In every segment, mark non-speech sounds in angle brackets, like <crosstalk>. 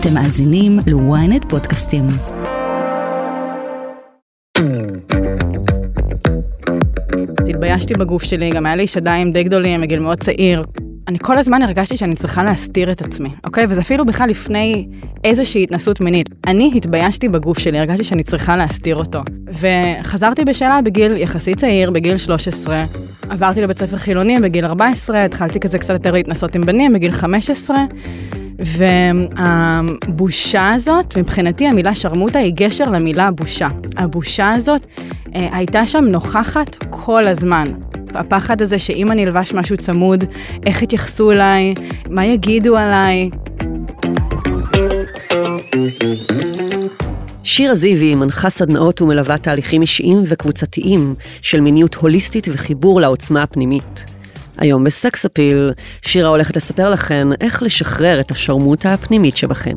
אתם מאזינים ל-ynet פודקאסטים. התביישתי בגוף שלי, גם היה לי שדיים די גדולים מגיל מאוד צעיר. אני כל הזמן הרגשתי שאני צריכה להסתיר את עצמי, אוקיי? וזה אפילו בכלל לפני איזושהי התנסות מינית. אני התביישתי בגוף שלי, הרגשתי שאני צריכה להסתיר אותו. וחזרתי בשאלה בגיל יחסית צעיר, בגיל 13. עברתי לבית ספר חילוני בגיל 14, התחלתי כזה קצת יותר להתנסות עם בנים בגיל 15. והבושה הזאת, מבחינתי המילה שרמוטה היא גשר למילה בושה. הבושה הזאת אה, הייתה שם נוכחת כל הזמן. הפחד הזה שאם אני אלבש משהו צמוד, איך יתייחסו אליי, מה יגידו עליי. שירה זיוי מנחה סדנאות ומלווה תהליכים אישיים וקבוצתיים של מיניות הוליסטית וחיבור לעוצמה הפנימית. היום בסקס אפיל, שירה הולכת לספר לכן איך לשחרר את השרמוטה הפנימית שבכן.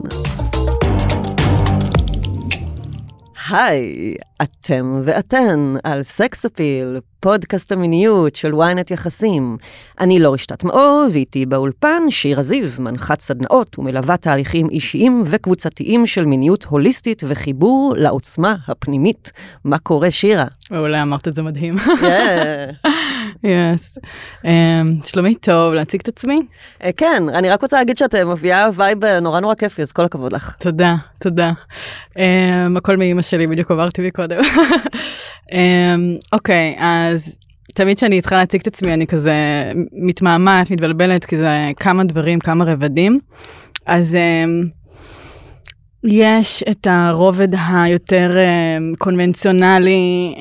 היי, אתם ואתן על סקס אפיל, פודקאסט המיניות של ynet יחסים. אני לא רשתת מאור, ואיתי באולפן שירה זיו, מנחת סדנאות ומלווה תהליכים אישיים וקבוצתיים של מיניות הוליסטית וחיבור לעוצמה הפנימית. מה קורה, שירה? אולי אמרת את זה מדהים. <laughs> yes. שלומי טוב, להציג את עצמי? אה, כן, אני רק רוצה להגיד שאת מביאה vibe נורא נורא כיפי, אז כל הכבוד לך. תודה, תודה. אמ, הכל מאימא שלי, בדיוק עברתי מקודם. אמ, <laughs> אוקיי, אז תמיד כשאני צריכה להציג את עצמי אני כזה מתמהמהת, מתבלבלת, כי זה כמה דברים, כמה רבדים. אז אמ, יש את הרובד היותר אמ, קונבנציונלי.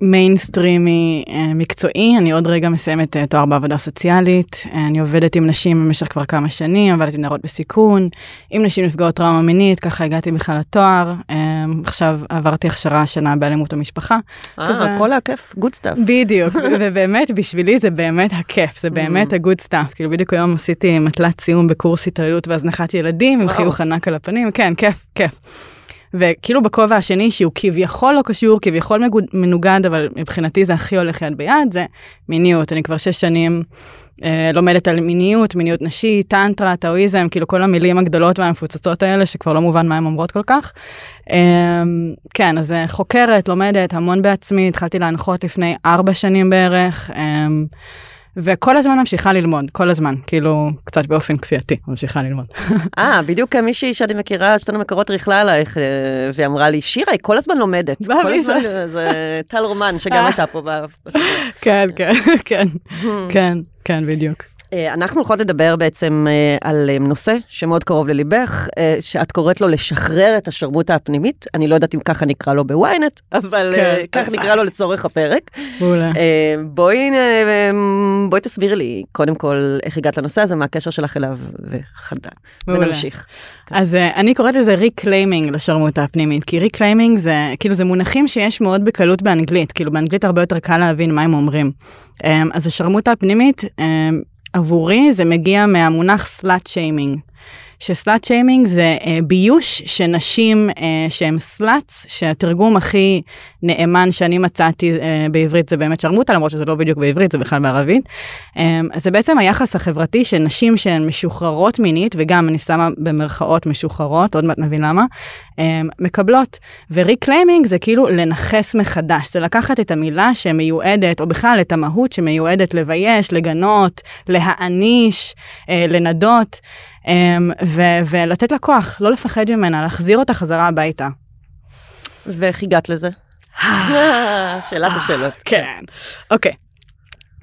מיינסטרימי אה, מקצועי, אני עוד רגע מסיימת אה, תואר בעבודה סוציאלית, אה, אני עובדת עם נשים במשך כבר כמה שנים, עבדתי עם נערות בסיכון, עם נשים נפגעות טראומה מינית, ככה הגעתי בכלל לתואר, עכשיו עברתי הכשרה השנה באלימות במשפחה. אה, הכל הכיף, good stuff. בדיוק, <laughs> ובאמת בשבילי זה באמת הכיף, זה באמת ה good stuff, כאילו בדיוק היום עשיתי מטלת סיום בקורס התעללות והזנחת ילדים עם חיוך ענק על הפנים, כן, כיף, כיף. וכאילו בכובע השני שהוא כביכול לא קשור, כביכול מנוגד, אבל מבחינתי זה הכי הולך יד ביד, זה מיניות. אני כבר שש שנים אה, לומדת על מיניות, מיניות נשית, טנטרה, טאואיזם, כאילו כל המילים הגדולות והמפוצצות האלה שכבר לא מובן מה הן אומרות כל כך. אה, כן, אז אה, חוקרת, לומדת המון בעצמי, התחלתי להנחות לפני ארבע שנים בערך. אה, וכל הזמן ממשיכה ללמוד, כל הזמן, כאילו קצת באופן כפייתי, ממשיכה ללמוד. אה, בדיוק מישהי שאני מכירה, שתנו מקורות ריכלה עלייך, אה, והיא אמרה לי, שירה, היא כל הזמן לומדת. כל הזמן, זה טל רומן, שגם הייתה פה בסדר. כן, כן, <laughs> כן, כן, כן, בדיוק. אה, אנחנו הולכות לדבר בעצם אה, על אה, נושא שמאוד קרוב לליבך, שאת קוראת לו לשחרר את השרמוטה הפנימית. אני לא יודעת אם ככה נקרא לו בוויינט, <laughs> אבל כן, כך נקרא לו לצורך הפרק. בואי, בואי תסבירי לי קודם כל איך הגעת לנושא הזה, מה הקשר שלך אליו וחדה, ונמשיך. אז אני קוראת לזה reclaiming לשרמוטה הפנימית, כי reclaiming זה כאילו זה מונחים שיש מאוד בקלות באנגלית, כאילו באנגלית הרבה יותר קל להבין מה הם אומרים. אז השרמוטה הפנימית עבורי זה מגיע מהמונח slut shaming. ש slut shaming זה אה, ביוש שנשים אה, שהם sluts, שהתרגום הכי נאמן שאני מצאתי אה, בעברית זה באמת שרמוטה, למרות שזה לא בדיוק בעברית, זה בכלל בערבית. אה, זה בעצם היחס החברתי של נשים שהן משוחררות מינית, וגם אני שמה במרכאות משוחררות, עוד מעט נבין למה, אה, מקבלות. ו reclaiming זה כאילו לנכס מחדש, זה לקחת את המילה שמיועדת, או בכלל את המהות שמיועדת לבייש, לגנות, להעניש, אה, לנדות. אמ, ו- ולתת לה כוח, לא לפחד ממנה, להחזיר אותה חזרה הביתה. ואיך הגעת לזה? <laughs> שאלת השאלות. <laughs> כן, אוקיי.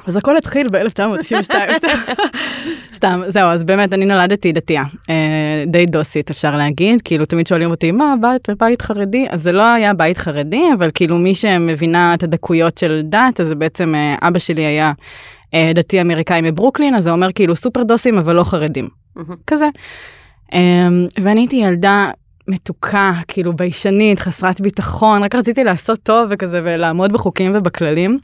אז הכל התחיל ב-1992, <laughs> סתם, זהו, אז באמת אני נולדתי דתייה, אה, די דוסית אפשר להגיד, כאילו תמיד שואלים אותי מה בית, בית חרדי, אז זה לא היה בית חרדי, אבל כאילו מי שמבינה את הדקויות של דת, אז בעצם אה, אבא שלי היה אה, דתי אמריקאי מברוקלין, אז זה אומר כאילו סופר דוסים אבל לא חרדים. כזה. אמ, ואני הייתי ילדה מתוקה, כאילו ביישנית, חסרת ביטחון, רק רציתי לעשות טוב וכזה ולעמוד בחוקים ובכללים.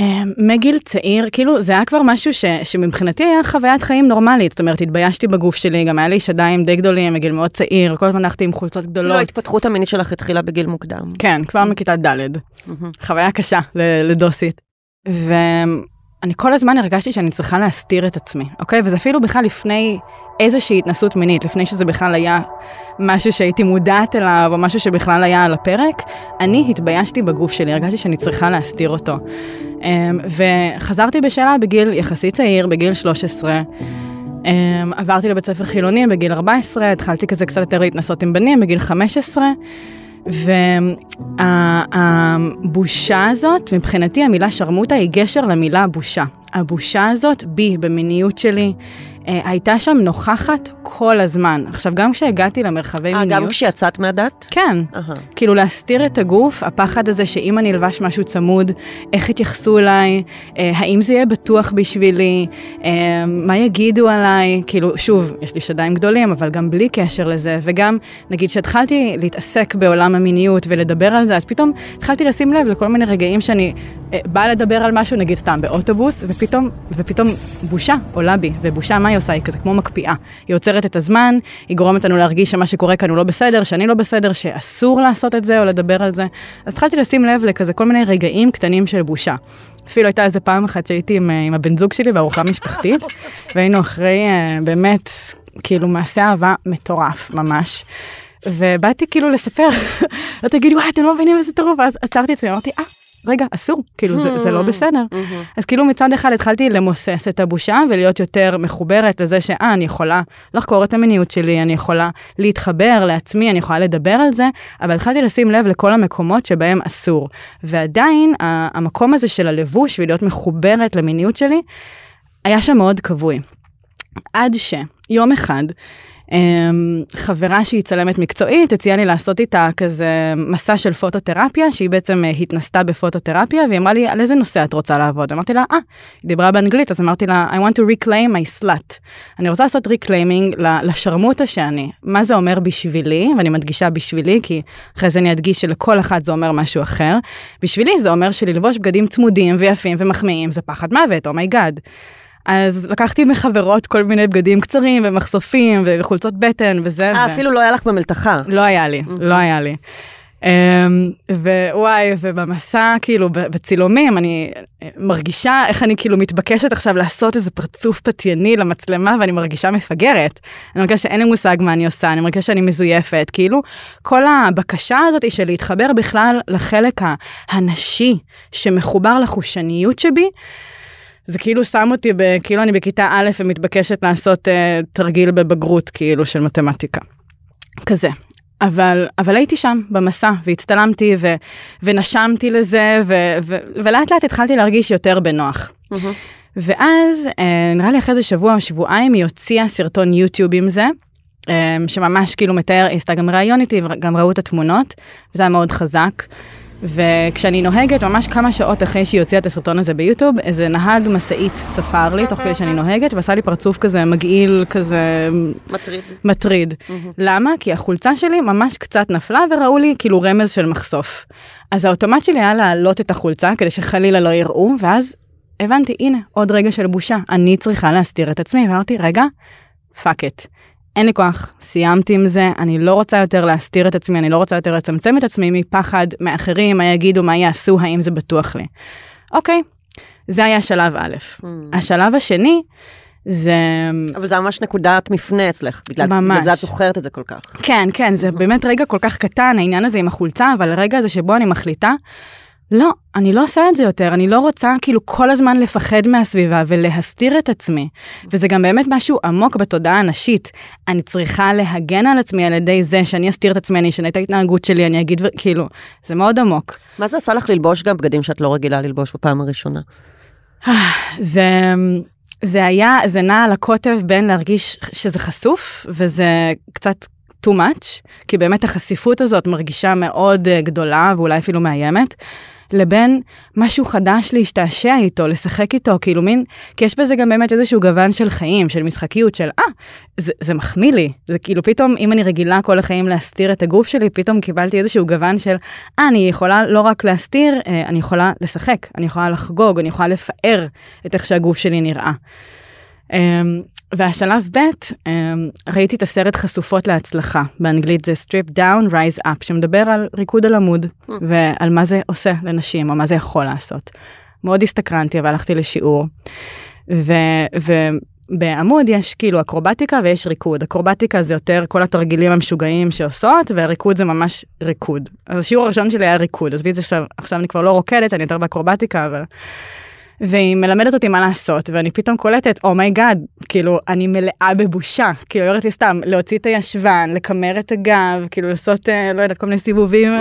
ומגיל אמ, צעיר, כאילו זה היה כבר משהו ש, שמבחינתי היה חוויית חיים נורמלית, זאת אומרת התביישתי בגוף שלי, גם היה לי שדיים די גדולים מגיל מאוד צעיר, כל הזמן הלכתי עם חולצות גדולות. לא, ההתפתחות המינית שלך התחילה בגיל מוקדם. כן, כבר מכיתה ד', חוויה קשה לדוסית. אני כל הזמן הרגשתי שאני צריכה להסתיר את עצמי, אוקיי? וזה אפילו בכלל לפני איזושהי התנסות מינית, לפני שזה בכלל היה משהו שהייתי מודעת אליו, או משהו שבכלל היה על הפרק, אני התביישתי בגוף שלי, הרגשתי שאני צריכה להסתיר אותו. אמ, וחזרתי בשאלה בגיל יחסית צעיר, בגיל 13. אמ, עברתי לבית ספר חילוני בגיל 14, התחלתי כזה קצת יותר להתנסות עם בנים בגיל 15. והבושה הזאת, מבחינתי המילה שרמוטה היא גשר למילה בושה. הבושה הזאת בי, במיניות שלי, הייתה שם נוכחת כל הזמן. עכשיו, גם כשהגעתי למרחבי 아, מיניות... גם כשיצאת מהדת? כן. אהה. כאילו להסתיר את הגוף, הפחד הזה שאם אני אלבש משהו צמוד, איך יתייחסו אליי, אה, האם זה יהיה בטוח בשבילי, אה, מה יגידו עליי, כאילו, שוב, יש לי שדיים גדולים, אבל גם בלי קשר לזה, וגם, נגיד שהתחלתי להתעסק בעולם המיניות ולדבר על זה, אז פתאום התחלתי לשים לב לכל מיני רגעים שאני אה, באה לדבר על משהו, נגיד סתם באוטובוס, ופתאום, ופתאום בושה עולה בי, ובושה מה היא עושה? היא כזה כמו מקפיאה. היא עוצרת את הזמן, היא גורמת לנו להרגיש שמה שקורה כאן הוא לא בסדר, שאני לא בסדר, שאסור לעשות את זה או לדבר על זה. אז התחלתי לשים לב לכזה כל מיני רגעים קטנים של בושה. אפילו הייתה איזה פעם אחת שהייתי עם, אה, עם הבן זוג שלי בארוחה משפחתית, <laughs> והיינו אחרי אה, באמת, כאילו מעשה אהבה מטורף ממש. ובאתי כאילו לספר, <laughs> לא תגידי וואי אתם לא מבינים איזה טירוף, ואז עצרתי את זה, אמרתי אה רגע אסור, כאילו זה, זה לא בסדר. מהמם. אז כאילו מצד אחד התחלתי למוסס את הבושה ולהיות יותר מחוברת לזה שאה אני יכולה לחקור את המיניות שלי, אני יכולה להתחבר לעצמי, אני יכולה לדבר על זה, אבל התחלתי לשים לב לכל המקומות שבהם אסור. ועדיין ה- המקום הזה של הלבוש ולהיות מחוברת למיניות שלי, היה שם מאוד כבוי. עד שיום אחד חברה שהיא צלמת מקצועית הציעה לי לעשות איתה כזה מסע של פוטותרפיה שהיא בעצם אה, התנסתה בפוטותרפיה והיא אמרה לי על איזה נושא את רוצה לעבוד? אמרתי לה אה היא דיברה באנגלית אז אמרתי לה I want to reclaim my slut אני רוצה לעשות reclaiming לשרמוטה שאני. מה זה אומר בשבילי? ואני מדגישה בשבילי כי אחרי זה אני אדגיש שלכל אחת זה אומר משהו אחר. בשבילי זה אומר שללבוש בגדים צמודים ויפים ומחמיאים זה פחד מוות oh my god. אז לקחתי מחברות כל מיני בגדים קצרים ומחשופים וחולצות בטן וזה. אה, ו- אפילו לא היה לך במלתחה. לא היה לי, לא היה לי. אמ, ווואי, ובמסע, כאילו, בצילומים, אני אה, מרגישה איך אני כאילו מתבקשת עכשיו לעשות איזה פרצוף פתייני למצלמה, ואני מרגישה מפגרת. אני מרגישה שאין לי מושג מה אני עושה, אני מרגישה שאני מזויפת. כאילו, כל הבקשה הזאת היא של להתחבר בכלל לחלק הנשי שמחובר לחושניות שבי. זה כאילו שם אותי, ב, כאילו אני בכיתה א' ומתבקשת לעשות uh, תרגיל בבגרות כאילו של מתמטיקה. כזה. אבל, אבל הייתי שם במסע והצטלמתי ו, ונשמתי לזה ו, ו, ולאט לאט התחלתי להרגיש יותר בנוח. מהמם. ואז אה, נראה לי אחרי איזה שבוע או שבועיים היא הוציאה סרטון יוטיוב עם זה. אה, שממש כאילו מתאר, היא עשתה גם ראיון איתי וגם ראו את התמונות וזה היה מאוד חזק. וכשאני נוהגת ממש כמה שעות אחרי שהיא הוציאה את הסרטון הזה ביוטיוב איזה נהג משאית צפר לי תוך כדי שאני נוהגת ועשה לי פרצוף כזה מגעיל כזה מטריד. מטריד. מהמם. למה? כי החולצה שלי ממש קצת נפלה וראו לי כאילו רמז של מחשוף. אז האוטומט שלי היה להעלות את החולצה כדי שחלילה לא יראו ואז הבנתי הנה עוד רגע של בושה אני צריכה להסתיר את עצמי ואמרתי רגע fuck it. אין לי כוח, סיימתי עם זה, אני לא רוצה יותר להסתיר את עצמי, אני לא רוצה יותר לצמצם את עצמי מפחד מאחרים, מה יגידו, מה יעשו, האם זה בטוח לי. אוקיי, זה היה שלב א'. מהמם. השלב השני זה אבל זה ממש נקודת מפנה אצלך, בגלל ממש. בגלל זה את זוכרת את זה כל כך. כן, כן, זה באמת רגע כל כך קטן, העניין הזה עם החולצה, אבל הרגע הזה שבו אני מחליטה, לא, אני לא עושה את זה יותר, אני לא רוצה כאילו כל הזמן לפחד מהסביבה ולהסתיר את עצמי. וזה גם באמת משהו עמוק בתודעה הנשית. אני צריכה להגן על עצמי על ידי זה שאני אסתיר את עצמי, אני אשנה את ההתנהגות שלי, אני אגיד, כאילו, זה מאוד עמוק. מה זה עשה לך ללבוש גם בגדים שאת לא רגילה ללבוש בפעם הראשונה? זה, זה היה, זה נע על הקוטב בין להרגיש שזה חשוף, וזה קצת too much, כי באמת החשיפות הזאת מרגישה מאוד אה, גדולה ואולי אפילו מאיימת, לבין משהו חדש להשתעשע איתו, לשחק איתו, כאילו מין, כי יש בזה גם באמת איזשהו גוון של חיים, של משחקיות, של אה, זה, זה מחמיא לי, זה כאילו פתאום, אם אני רגילה כל החיים להסתיר את הגוף שלי, פתאום קיבלתי איזשהו גוון של, אה, אני יכולה לא רק להסתיר, אה, אני יכולה לשחק, אני יכולה לחגוג, אני יכולה לפאר את איך שהגוף שלי נראה. Um, והשלב ב', um, ראיתי את הסרט חשופות להצלחה, באנגלית זה strip down, rise up, שמדבר על ריקוד על עמוד, ועל מה זה עושה לנשים, או מה זה יכול לעשות. מאוד הסתקרנתי והלכתי לשיעור. ו... ו... בעמוד יש כאילו אקרובטיקה ויש ריקוד. אקרובטיקה זה יותר כל התרגילים המשוגעים שעושות, והריקוד זה ממש ריקוד. אז השיעור הראשון שלי היה ריקוד, עזבי את זה עכשיו, עכשיו אני כבר לא רוקדת, אני יותר באקרובטיקה, אבל... והיא מלמדת אותי מה לעשות, ואני פתאום קולטת, oh my god, oh כאילו, אני מלאה בבושה. כאילו, היא אומרת לי סתם, להוציא את הישבן, לקמר את הגב, כאילו, לעשות, אה, לא יודעת, כל מיני סיבובים.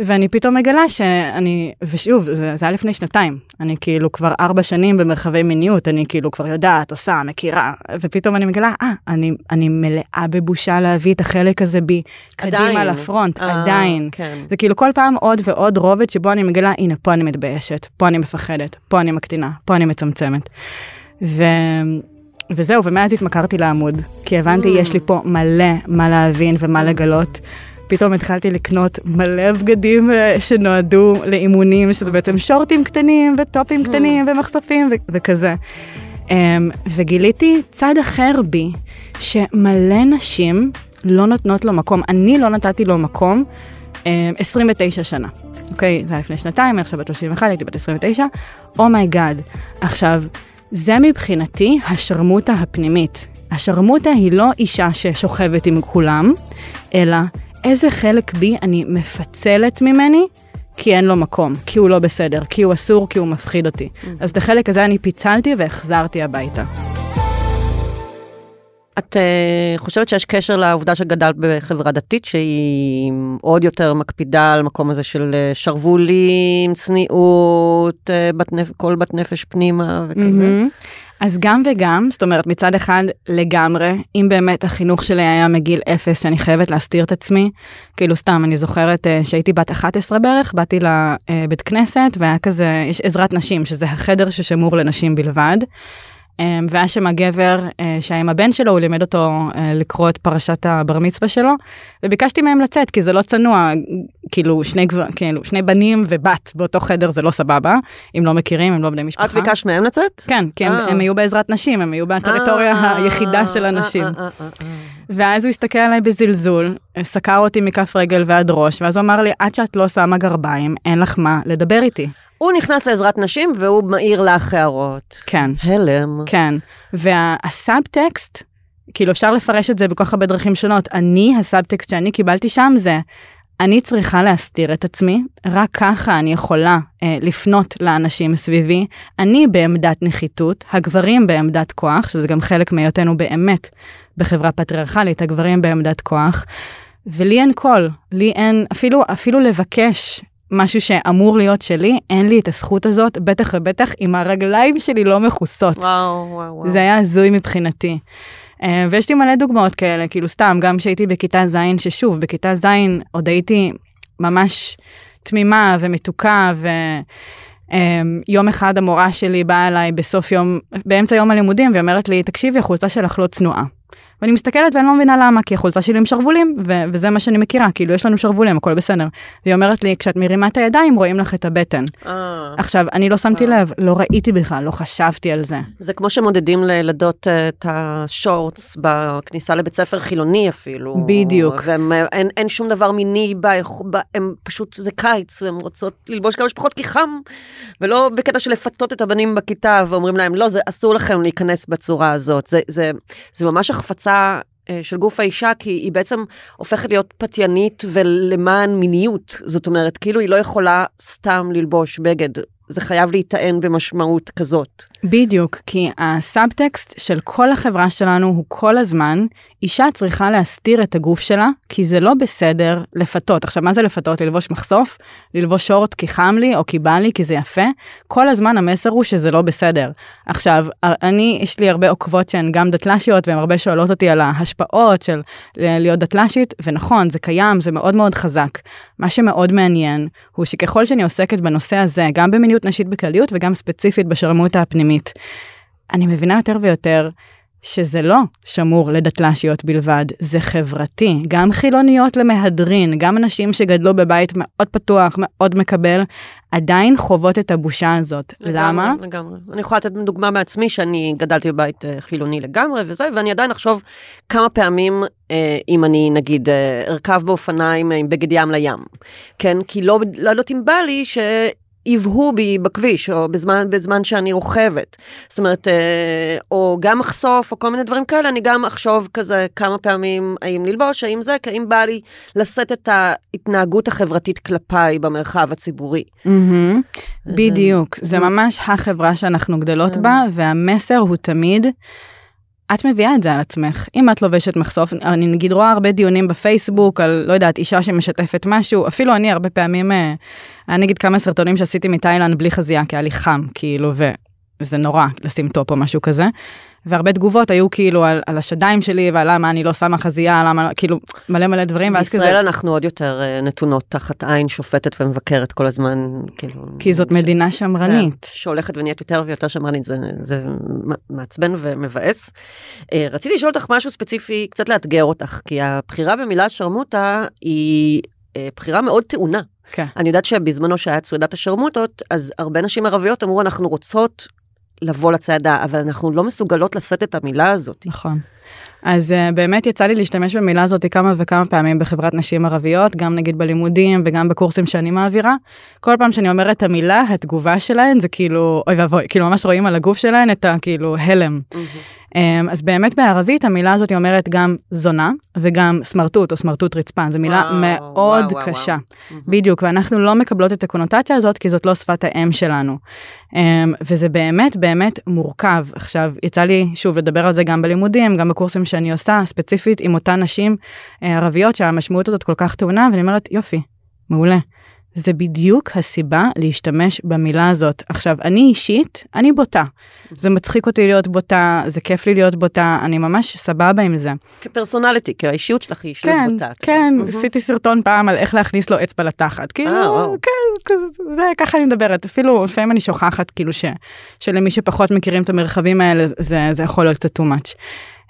ואני פתאום מגלה שאני, ושוב, זה, זה היה לפני שנתיים, אני כאילו כבר ארבע שנים במרחבי מיניות, אני כאילו כבר יודעת, עושה, מכירה, ופתאום אני מגלה, אה, אני, אני מלאה בבושה להביא את החלק הזה בי קדימה לפרונט, אה, עדיין. כן. זה כאילו כל פעם עוד ועוד רובד שבו אני מגלה, הנה, פה אני מתביישת, פה אני מפחדת, פה אני מקטינה, פה אני מצמצמת. ו... וזהו, ומאז התמכרתי לעמוד, כי הבנתי, mm. יש לי פה מלא מה להבין ומה לגלות. פתאום התחלתי לקנות מלא בגדים אה, שנועדו לאימונים, שזה בעצם שורטים קטנים וטופים hmm. קטנים ומחשופים וכזה. אמ, וגיליתי צד אחר בי, שמלא נשים לא נותנות לו מקום. אני לא נתתי לו מקום 29 אמ, שנה. אוקיי, זה היה לפני שנתיים, אני עכשיו בת 31, הייתי בת 29. oh my god. Oh עכשיו, זה מבחינתי השרמוטה הפנימית. השרמוטה היא לא אישה ששוכבת עם כולם, אלא איזה חלק בי אני מפצלת ממני, כי אין לו מקום, כי הוא לא בסדר, כי הוא אסור, כי הוא מפחיד אותי. Mm. אז את החלק הזה אני פיצלתי והחזרתי הביתה. את uh, חושבת שיש קשר לעובדה שגדלת בחברה דתית שהיא עוד יותר מקפידה על מקום הזה של uh, שרוולים, צניעות, uh, בת נפ... כל בת נפש פנימה וכזה? Mm-hmm. אז גם וגם, זאת אומרת מצד אחד לגמרי, אם באמת החינוך שלי היה מגיל אפס שאני חייבת להסתיר את עצמי, כאילו סתם אני זוכרת uh, שהייתי בת 11 בערך, באתי לבית כנסת והיה כזה, יש עזרת נשים שזה החדר ששמור לנשים בלבד. אמ, והיה שם הגבר אה, שהיה עם הבן שלו, הוא לימד אותו אה, לקרוא את פרשת הבר מצווה שלו, וביקשתי מהם לצאת, כי זה לא צנוע, כאילו שני, כאילו, שני בנים ובת באותו חדר זה לא סבבה, אם לא מכירים, הם לא בני משפחה. את ביקשת מהם לצאת? כן, כי הם, אה. הם היו בעזרת נשים, הם היו בטריטוריה היחידה של הנשים. ואז הוא הסתכל עליי בזלזול, סקר אותי מכף רגל ועד ראש, ואז הוא אמר לי, עד שאת לא שמה גרביים, אין לך מה לדבר איתי. הוא נכנס לעזרת נשים והוא מעיר לך הערות. כן. הלם. כן. והסאבטקסט, כאילו אפשר לפרש את זה בכל כך הרבה דרכים שונות. אני, הסאבטקסט שאני קיבלתי שם זה, אני צריכה להסתיר את עצמי, רק ככה אני יכולה אה, לפנות לאנשים סביבי. אני בעמדת נחיתות, הגברים בעמדת כוח, שזה גם חלק מהיותנו באמת בחברה פטריארכלית, הגברים בעמדת כוח. ולי אין קול, לי אין אפילו אפילו לבקש משהו שאמור להיות שלי, אין לי את הזכות הזאת, בטח ובטח אם הרגליים שלי לא מכוסות. וואו, וואו, וואו. זה היה הזוי מבחינתי. Uh, ויש לי מלא דוגמאות כאלה, כאילו סתם, גם כשהייתי בכיתה ז', ששוב, בכיתה ז' עוד הייתי ממש תמימה ומתוקה, ויום um, אחד המורה שלי באה אליי בסוף יום, באמצע יום הלימודים, והיא אומרת לי, תקשיבי, החולצה שלך לא צנועה. ואני מסתכלת ואני לא מבינה למה, כי החולצה שלי עם שרוולים, ו- וזה מה שאני מכירה, כאילו יש לנו שרוולים, הכל בסדר. והיא אומרת לי, כשאת מרימה את הידיים רואים לך את הבטן. אה. עכשיו, אני לא שמתי אה. לב, לא ראיתי בכלל, לא חשבתי על זה. זה כמו שמודדים לילדות אה, את השורטס בכניסה לבית ספר חילוני אפילו. בדיוק. ואין שום דבר מיני, הם פשוט, זה קיץ, והן רוצות ללבוש כמה שפחות כי חם, ולא בקטע של לפתות את הבנים בכיתה ואומרים להם, לא, זה אסור לכם להיכנס בצורה הזאת. זה, זה, זה ממש החפצה. החפצה אה, של גוף האישה, כי היא בעצם הופכת להיות פתיינית ולמען מיניות. זאת אומרת, כאילו היא לא יכולה סתם ללבוש בגד זה חייב להיטען במשמעות כזאת. בדיוק, כי הסאבטקסט של כל החברה שלנו הוא כל הזמן, אישה צריכה להסתיר את הגוף שלה, כי זה לא בסדר לפתות. עכשיו, מה זה לפתות? ללבוש מחשוף? ללבוש שורט כי חם לי או כי בא לי כי זה יפה? כל הזמן המסר הוא שזה לא בסדר. עכשיו, אני, יש לי הרבה עוקבות שהן גם דתל"שיות, והן הרבה שואלות אותי על ההשפעות של להיות דתל"שית, ונכון, זה קיים, זה מאוד מאוד חזק. מה שמאוד מעניין, הוא שככל שאני עוסקת בנושא הזה, גם במיניות מיניות נשית בכלליות וגם ספציפית בשרמוטה הפנימית. אני מבינה יותר ויותר שזה לא שמור לדתל"שיות בלבד, זה חברתי. גם חילוניות למהדרין, גם אנשים שגדלו בבית מאוד פתוח, מאוד מקבל, עדיין חוות את הבושה הזאת. לגמרי, למה? לגמרי. אני יכולה לתת דוגמה מעצמי שאני גדלתי בבית אה, חילוני לגמרי וזה, ואני עדיין אחשוב כמה פעמים אה, אם אני נגיד אה, ארכב באופניים עם בגד ים לים. כן? כי לא, לא יודעת אם בא לי ש... יבהו בי בכביש, או בזמן, בזמן שאני רוכבת. זאת אומרת, אה, או גם אחשוף, או כל מיני דברים כאלה, אני גם אחשוב כזה כמה פעמים האם ללבוש, האם זה, כי האם בא לי לשאת את ההתנהגות החברתית כלפיי במרחב הציבורי. בדיוק, זה ממש החברה שאנחנו גדלות כן. בה, והמסר הוא תמיד... את מביאה את זה על עצמך. אם את לובשת מחשוף אני נגיד רואה הרבה דיונים בפייסבוק על לא יודעת אישה שמשתפת משהו אפילו אני הרבה פעמים אה, היה נגיד כמה סרטונים שעשיתי מתאילנד בלי חזייה כי היה לי חם כאילו וזה נורא לשים טופ או משהו כזה. והרבה תגובות היו כאילו על, על השדיים שלי ועל למה אני לא שמה חזייה למה כאילו מלא מלא דברים ואז כזה בישראל אנחנו עוד יותר אה, נתונות תחת עין שופטת ומבקרת כל הזמן, כאילו... כי זאת ש- מדינה שמרנית. כן, שהולכת ונהיית יותר ויותר שמרנית, זה, זה מעצבן ומבאס. אה, רציתי לשאול אותך משהו ספציפי, קצת לאתגר אותך, כי הבחירה במילה שרמוטה היא אה, בחירה מאוד טעונה. כן. אני יודעת שבזמנו שהיה צעדת השרמוטות, אז הרבה נשים ערביות אמרו, אנחנו רוצות לבוא לצעדה, אבל אנחנו לא מסוגלות לשאת את המילה הזאת. נכון. אז uh, באמת יצא לי להשתמש במילה הזאת כמה וכמה פעמים בחברת נשים ערביות, גם נגיד בלימודים וגם בקורסים שאני מעבירה. כל פעם שאני אומרת את המילה, התגובה שלהן זה כאילו, אוי ואבוי, כאילו ממש רואים על הגוף שלהן את הכאילו הלם. Um, אז באמת בערבית המילה הזאת אומרת גם זונה וגם סמרטוט או סמרטוט רצפה, זו מילה וואו, מאוד וואו, קשה. וואו. בדיוק, ואנחנו לא מקבלות את הקונוטציה הזאת כי זאת לא שפת האם שלנו. Um, וזה באמת באמת מורכב. עכשיו, יצא לי שוב לדבר על זה גם בלימודים, גם בקורסים שאני עושה, ספציפית עם אותן נשים uh, ערביות שהמשמעות הזאת כל כך טעונה, ואני אומרת, יופי, מעולה. זה בדיוק הסיבה להשתמש במילה הזאת. עכשיו, אני אישית, אני בוטה. זה מצחיק אותי להיות בוטה, זה כיף לי להיות בוטה, אני ממש סבבה עם זה. כפרסונליטי, כי האישיות שלך היא אישיות כן, בוטה. כן, מהמם. עשיתי סרטון פעם על איך להכניס לו אצבע לתחת. כאילו, אה. כן, זה ככה אני מדברת. אפילו לפעמים אני שוכחת, כאילו, ש, שלמי שפחות מכירים את המרחבים האלה, זה, זה יכול להיות קצת too much.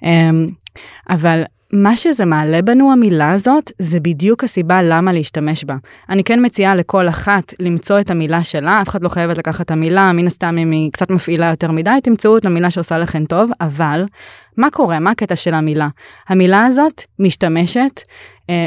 Um, אבל מה שזה מעלה בנו המילה הזאת זה בדיוק הסיבה למה להשתמש בה. אני כן מציעה לכל אחת למצוא את המילה שלה, אף אחד לא חייבת לקחת את המילה, מן הסתם אם היא קצת מפעילה יותר מדי, תמצאו את המילה שעושה לכם טוב, אבל מה קורה? מה הקטע של המילה? המילה הזאת משתמשת, אה,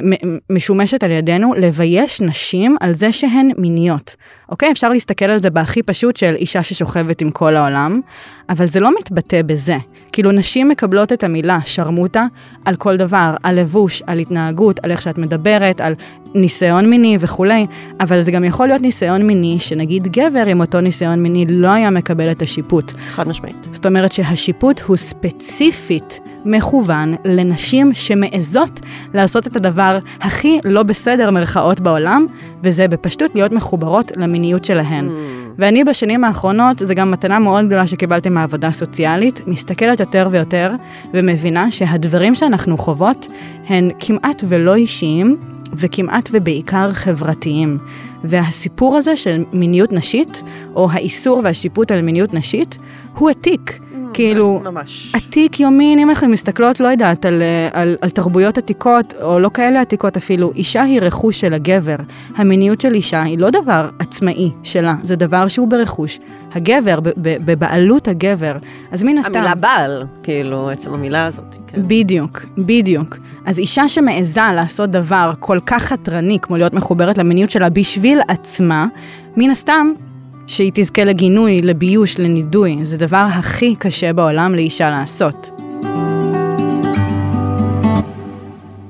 משומשת על ידינו לבייש נשים על זה שהן מיניות. אוקיי? אפשר להסתכל על זה בהכי פשוט של אישה ששוכבת עם כל העולם, אבל זה לא מתבטא בזה. כאילו נשים מקבלות את המילה שרמוטה על כל דבר, על לבוש, על התנהגות, על איך שאת מדברת, על ניסיון מיני וכולי, אבל זה גם יכול להיות ניסיון מיני שנגיד גבר עם אותו ניסיון מיני לא היה מקבל את השיפוט. חד משמעית. זאת אומרת שהשיפוט הוא ספציפית מכוון לנשים שמעזות לעשות את הדבר הכי לא בסדר מרכאות בעולם, וזה בפשטות להיות מחוברות למיניות שלהן. Mm. ואני בשנים האחרונות, זו גם מתנה מאוד גדולה שקיבלתי מהעבודה הסוציאלית, מסתכלת יותר ויותר ומבינה שהדברים שאנחנו חוות הן כמעט ולא אישיים וכמעט ובעיקר חברתיים. והסיפור הזה של מיניות נשית, או האיסור והשיפוט על מיניות נשית, הוא עתיק. כאילו, ממש. עתיק יומין, אם אנחנו מסתכלות, לא יודעת, על, על, על תרבויות עתיקות, או לא כאלה עתיקות אפילו, אישה היא רכוש של הגבר. המיניות של אישה היא לא דבר עצמאי שלה, זה דבר שהוא ברכוש. הגבר, בבעלות הגבר. אז מן הסתם... המילה בעל, כאילו, עצם המילה הזאת. כן. בדיוק, בדיוק. אז אישה שמעיזה לעשות דבר כל כך חתרני כמו להיות מחוברת למיניות שלה בשביל עצמה, מן הסתם שהיא תזכה לגינוי, לביוש, לנידוי. זה דבר הכי קשה בעולם לאישה לעשות.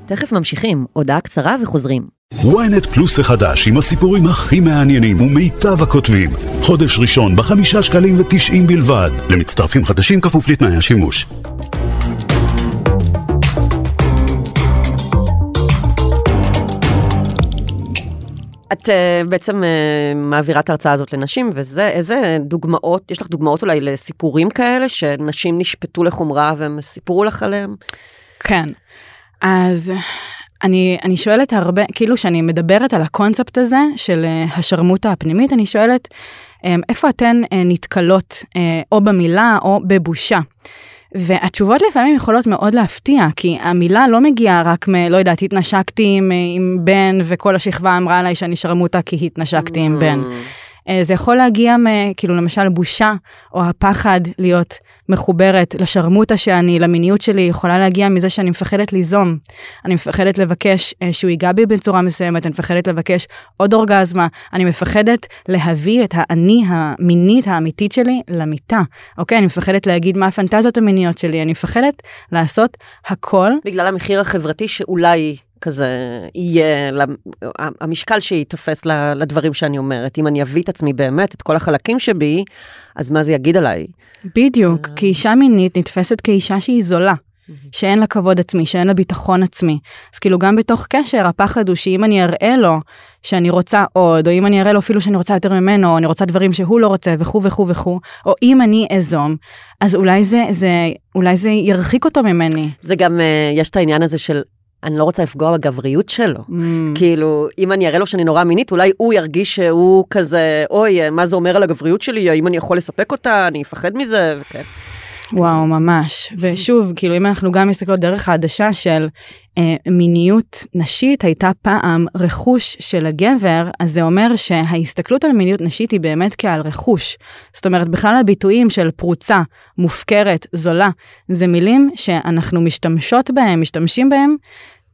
תכף ממשיכים, הודעה קצרה וחוזרים. ynet פלוס החדש עם הסיפורים הכי מעניינים ומיטב הכותבים. חודש ראשון בחמישה שקלים ותשעים בלבד. למצטרפים חדשים כפוף לתנאי השימוש. את uh, בעצם uh, מעבירה את ההרצאה הזאת לנשים, וזה, איזה דוגמאות, יש לך דוגמאות אולי לסיפורים כאלה, שנשים נשפטו לחומרה והם סיפרו לך עליהם? כן. אז אני, אני שואלת הרבה, כאילו שאני מדברת על הקונספט הזה של אה, השרמוטה הפנימית, אני שואלת אה, איפה אתן אה, נתקלות אה, או במילה או בבושה. והתשובות לפעמים יכולות מאוד להפתיע, כי המילה לא מגיעה רק מ... לא יודעת, התנשקתי עם, עם בן וכל השכבה אמרה עליי שאני שרמוטה כי התנשקתי עם בן. Mm. אה, זה יכול להגיע מ... כאילו למשל בושה או הפחד להיות מחוברת לשרמוטה שאני, למיניות שלי, יכולה להגיע מזה שאני מפחדת ליזום. אני מפחדת לבקש אה, שהוא ייגע בי בצורה מסוימת, אני מפחדת לבקש עוד אורגזמה, אני מפחדת להביא את האני המינית האמיתית שלי למיטה. אוקיי? אני מפחדת להגיד מה הפנטזיות המיניות שלי, אני מפחדת לעשות הכל. בגלל המחיר החברתי שאולי כזה יהיה, המשקל שייתפס לדברים שאני אומרת. אם אני אביא את עצמי באמת, את כל החלקים שבי, אז מה זה יגיד עליי? בדיוק, כי אישה מינית נתפסת כאישה שהיא זולה. שאין לה כבוד עצמי, שאין לה ביטחון עצמי. אז כאילו גם בתוך קשר הפחד הוא שאם אני אראה לו שאני רוצה עוד, או אם אני אראה לו אפילו שאני רוצה יותר ממנו, או אני רוצה דברים שהוא לא רוצה וכו' וכו' וכו', או אם אני אזום, אז אולי זה, זה, אולי זה ירחיק אותו ממני. זה גם, אה, יש את העניין הזה של אני לא רוצה לפגוע בגבריות שלו. Mm. כאילו, אם אני אראה לו שאני נורא מינית, אולי הוא ירגיש שהוא כזה, אוי, מה זה אומר על הגבריות שלי, האם אני יכול לספק אותה, אני אפחד מזה. וכן. וואו, ממש. ושוב, כאילו, אם אנחנו גם מסתכלות דרך העדשה של אה, מיניות נשית הייתה פעם רכוש של הגבר, אז זה אומר שההסתכלות על מיניות נשית היא באמת כעל רכוש. זאת אומרת, בכלל הביטויים של פרוצה, מופקרת, זולה, זה מילים שאנחנו משתמשות בהם, משתמשים בהם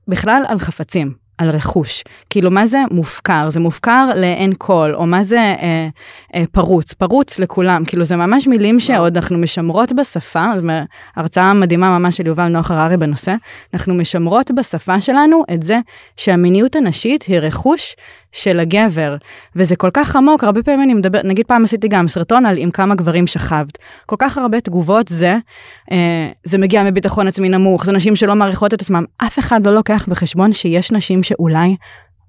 בכלל על חפצים. על רכוש. כאילו מה זה מופקר? זה מופקר לאין כל, או מה זה אה, אה, פרוץ? פרוץ לכולם. כאילו זה ממש מילים שעוד אנחנו משמרות בשפה, הרצאה מדהימה ממש של יובל נוח הררי בנושא, אנחנו משמרות בשפה שלנו את זה שהמיניות הנשית היא רכוש של הגבר, וזה כל כך עמוק, הרבה פעמים אני מדבר, נגיד פעם עשיתי גם סרטון על עם כמה גברים שכבת. כל כך הרבה תגובות זה, אה, זה מגיע מביטחון עצמי נמוך, זה נשים שלא מעריכות את עצמם, אף אחד לא לוקח בחשבון שיש נשים שאולי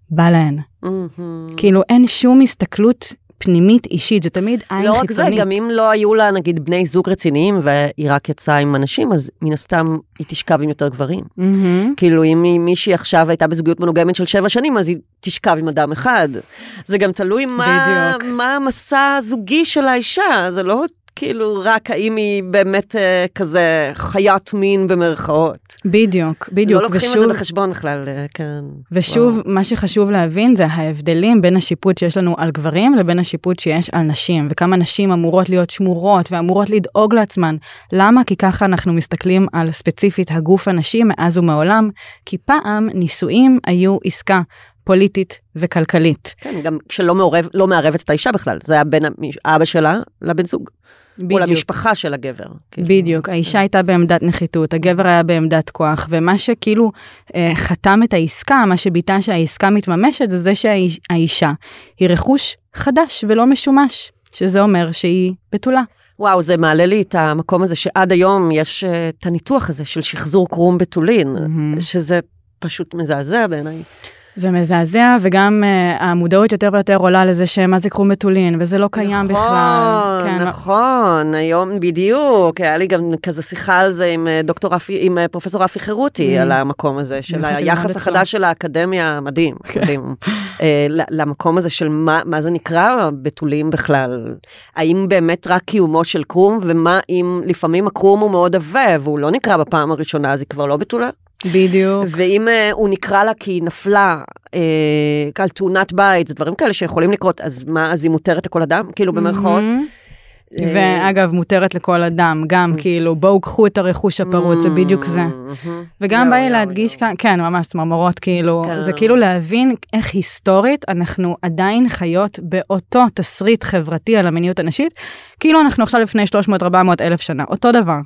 בא להן. Mm-hmm. כאילו אין שום הסתכלות פנימית אישית, זה תמיד עין לא חיצונית. לא רק זה, גם אם לא היו לה נגיד בני זוג רציניים והיא רק יצאה עם אנשים, אז מן הסתם היא תשכב עם יותר גברים. Mm-hmm. כאילו אם מישהי עכשיו הייתה בזוגיות מנוגמת של שבע שנים, אז היא תשכב עם אדם אחד. זה גם תלוי מה, מה המסע הזוגי של האישה, זה לא כאילו רק האם היא באמת אה, כזה חיית מין במרכאות. בדיוק, בדיוק. לא לוקחים ושוב, את זה בחשבון בכלל, אה, כן. ושוב, וואו. מה שחשוב להבין זה ההבדלים בין השיפוט שיש לנו על גברים לבין השיפוט שיש על נשים, וכמה נשים אמורות להיות שמורות ואמורות לדאוג לעצמן. למה? כי ככה אנחנו מסתכלים על ספציפית הגוף הנשי מאז ומעולם, כי פעם נישואים היו עסקה. פוליטית וכלכלית. כן, גם כשלא מעורב, לא מערבת את האישה בכלל, זה היה בין אבא שלה לבן זוג. בדיוק. מול המשפחה של הגבר. כאילו. בדיוק, האישה הייתה בעמדת נחיתות, הגבר היה בעמדת כוח, ומה שכאילו אה, חתם את העסקה, מה שביטא שהעסקה מתממשת, זה זה שהאישה היא רכוש חדש ולא משומש, שזה אומר שהיא בתולה. וואו, זה מעלה לי את המקום הזה שעד היום יש uh, את הניתוח הזה של שחזור קרום בתולין, mm-hmm. שזה פשוט מזעזע בעיניי. זה מזעזע וגם uh, המודעות יותר ויותר עולה לזה שמה זה קרום בתולין וזה לא קיים נכון, בכלל. כן, נכון, היום בדיוק, היה לי גם כזה שיחה על זה עם אה, דוקטור רפי, עם אה, פרופסור רפי חירותי mm. על המקום הזה של היחס החדש של האקדמיה, מדהים, כן. מדהים, uh, למקום הזה של מה, מה זה נקרא בתולים בכלל, האם באמת רק קיומו של קרום ומה אם לפעמים הקרום הוא מאוד עבה והוא לא נקרא בפעם הראשונה אז היא כבר לא בתולה? בדיוק. ואם uh, הוא נקרא לה כי היא נפלה uh, על תאונת בית, זה דברים כאלה שיכולים לקרות, אז מה, אז היא מותרת לכל אדם? כאילו במרכאות? Mm-hmm. ואגב, מותרת לכל אדם, גם. כאילו, בואו קחו את הרכוש הפרוץ, זה בדיוק זה. וגם בא לי להדגיש כאן, כן, ממש צמרמורות, כאילו, כן. זה כאילו להבין איך היסטורית אנחנו עדיין חיות באותו תסריט חברתי על המיניות הנשית, כאילו אנחנו עכשיו לפני 300-400 אלף שנה, אותו דבר,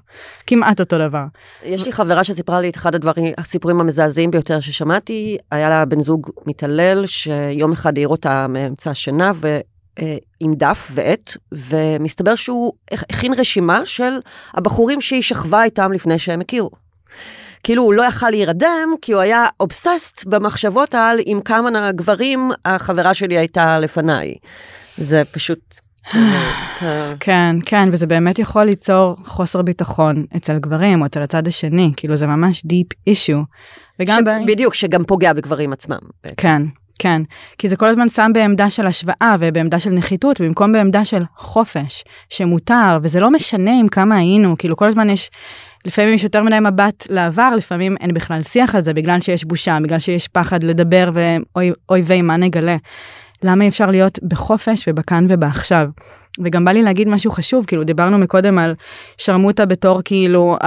כמעט אותו דבר. יש לי חברה שסיפרה לי את אחד הדברים, הסיפורים המזעזעים ביותר ששמעתי, היה לה בן זוג מתעלל, שיום אחד העיר אותה מאמצע השינה. אה, עם דף ועט, ומסתבר שהוא הכין רשימה של הבחורים שהיא שכבה איתם לפני שהם הכירו. כאילו הוא לא יכל להירדם, כי הוא היה אובססט במחשבות על עם כמה גברים החברה שלי הייתה לפניי. זה פשוט... כן, כן, וזה באמת יכול ליצור חוסר ביטחון אצל גברים או אצל הצד השני, כאילו זה ממש deep issue. וגם ש... בדיוק, שגם פוגע בגברים עצמם. בעצם. כן, כן, כי זה כל הזמן שם בעמדה של השוואה ובעמדה של נחיתות במקום בעמדה של חופש שמותר וזה לא משנה עם כמה היינו כאילו כל הזמן יש לפעמים יש יותר מדי מבט לעבר לפעמים אין בכלל שיח על זה בגלל שיש בושה בגלל שיש פחד לדבר ואוי מה נגלה. למה אי אפשר להיות בחופש ובכאן ובעכשיו. וגם בא לי להגיד משהו חשוב, כאילו דיברנו מקודם על שרמוטה בתור כאילו,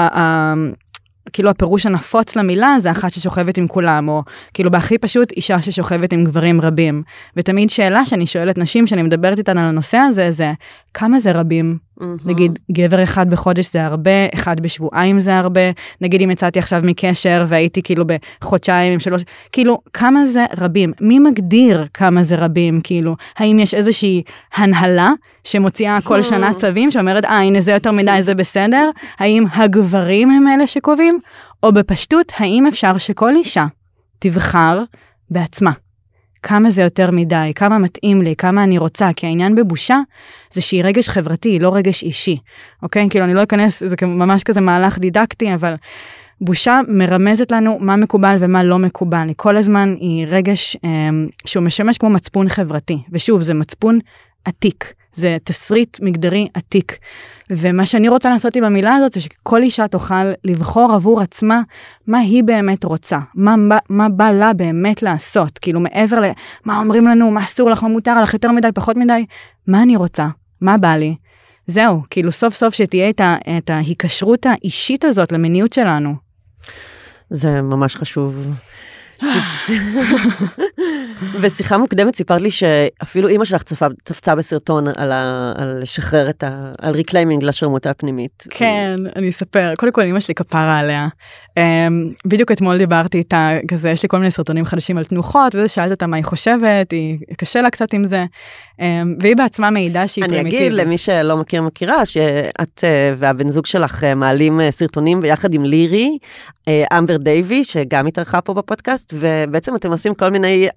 כאילו הפירוש הנפוץ למילה זה אחת ששוכבת עם כולם, או כאילו בהכי פשוט אישה ששוכבת עם גברים רבים. ותמיד שאלה שאני שואלת נשים שאני מדברת איתן על הנושא הזה זה כמה זה רבים? נגיד גבר אחד בחודש זה הרבה, אחד בשבועיים זה הרבה, נגיד אם יצאתי עכשיו מקשר והייתי כאילו בחודשיים עם שלוש, כאילו כמה זה רבים? מי מגדיר כמה זה רבים? כאילו האם יש איזושהי הנהלה שמוציאה כל <laughs> שנה צווים שאומרת אה הנה זה יותר מדי זה בסדר? האם הגברים הם אלה שקובעים? או בפשטות האם אפשר שכל אישה תבחר בעצמה? כמה זה יותר מדי, כמה מתאים לי, כמה אני רוצה, כי העניין בבושה זה שהיא רגש חברתי, היא לא רגש אישי, אוקיי? כאילו אני לא אכנס, זה ממש כזה מהלך דידקטי, אבל בושה מרמזת לנו מה מקובל ומה לא מקובל. היא כל הזמן היא רגש אה, שהוא משמש כמו מצפון חברתי, ושוב, זה מצפון עתיק. זה תסריט מגדרי עתיק. ומה שאני רוצה לעשות עם המילה הזאת זה שכל אישה תוכל לבחור עבור עצמה מה היא באמת רוצה, מה, מה, מה בא לה באמת לעשות, כאילו מעבר למה אומרים לנו, מה אסור לך, מה מותר לך, יותר מדי, פחות מדי, מה אני רוצה, מה בא לי. זהו, כאילו סוף סוף שתהיה את, ה, את ההיקשרות האישית הזאת למיניות שלנו. זה ממש חשוב. בשיחה מוקדמת סיפרת לי שאפילו אימא שלך צפה, צפצה בסרטון על, ה, על לשחרר את ה... על reclaiming לשרמוטה הפנימית. כן, אני אספר. קודם כל אימא שלי כפרה עליה. Um, בדיוק אתמול דיברתי איתה, כזה, יש לי כל מיני סרטונים חדשים על תנוחות, וזה שאלתי אותה מה היא חושבת, היא קשה לה קצת עם זה. Um, והיא בעצמה מעידה שהיא אני פרימיטיבית. אגיד למי שלא מכיר מכירה שאת uh, והבן זוג שלך uh, מעלים uh, סרטונים ביחד עם לירי, אמבר דייבי שגם התארחה פה בפודקאסט ובעצם אתם עושים כל מיני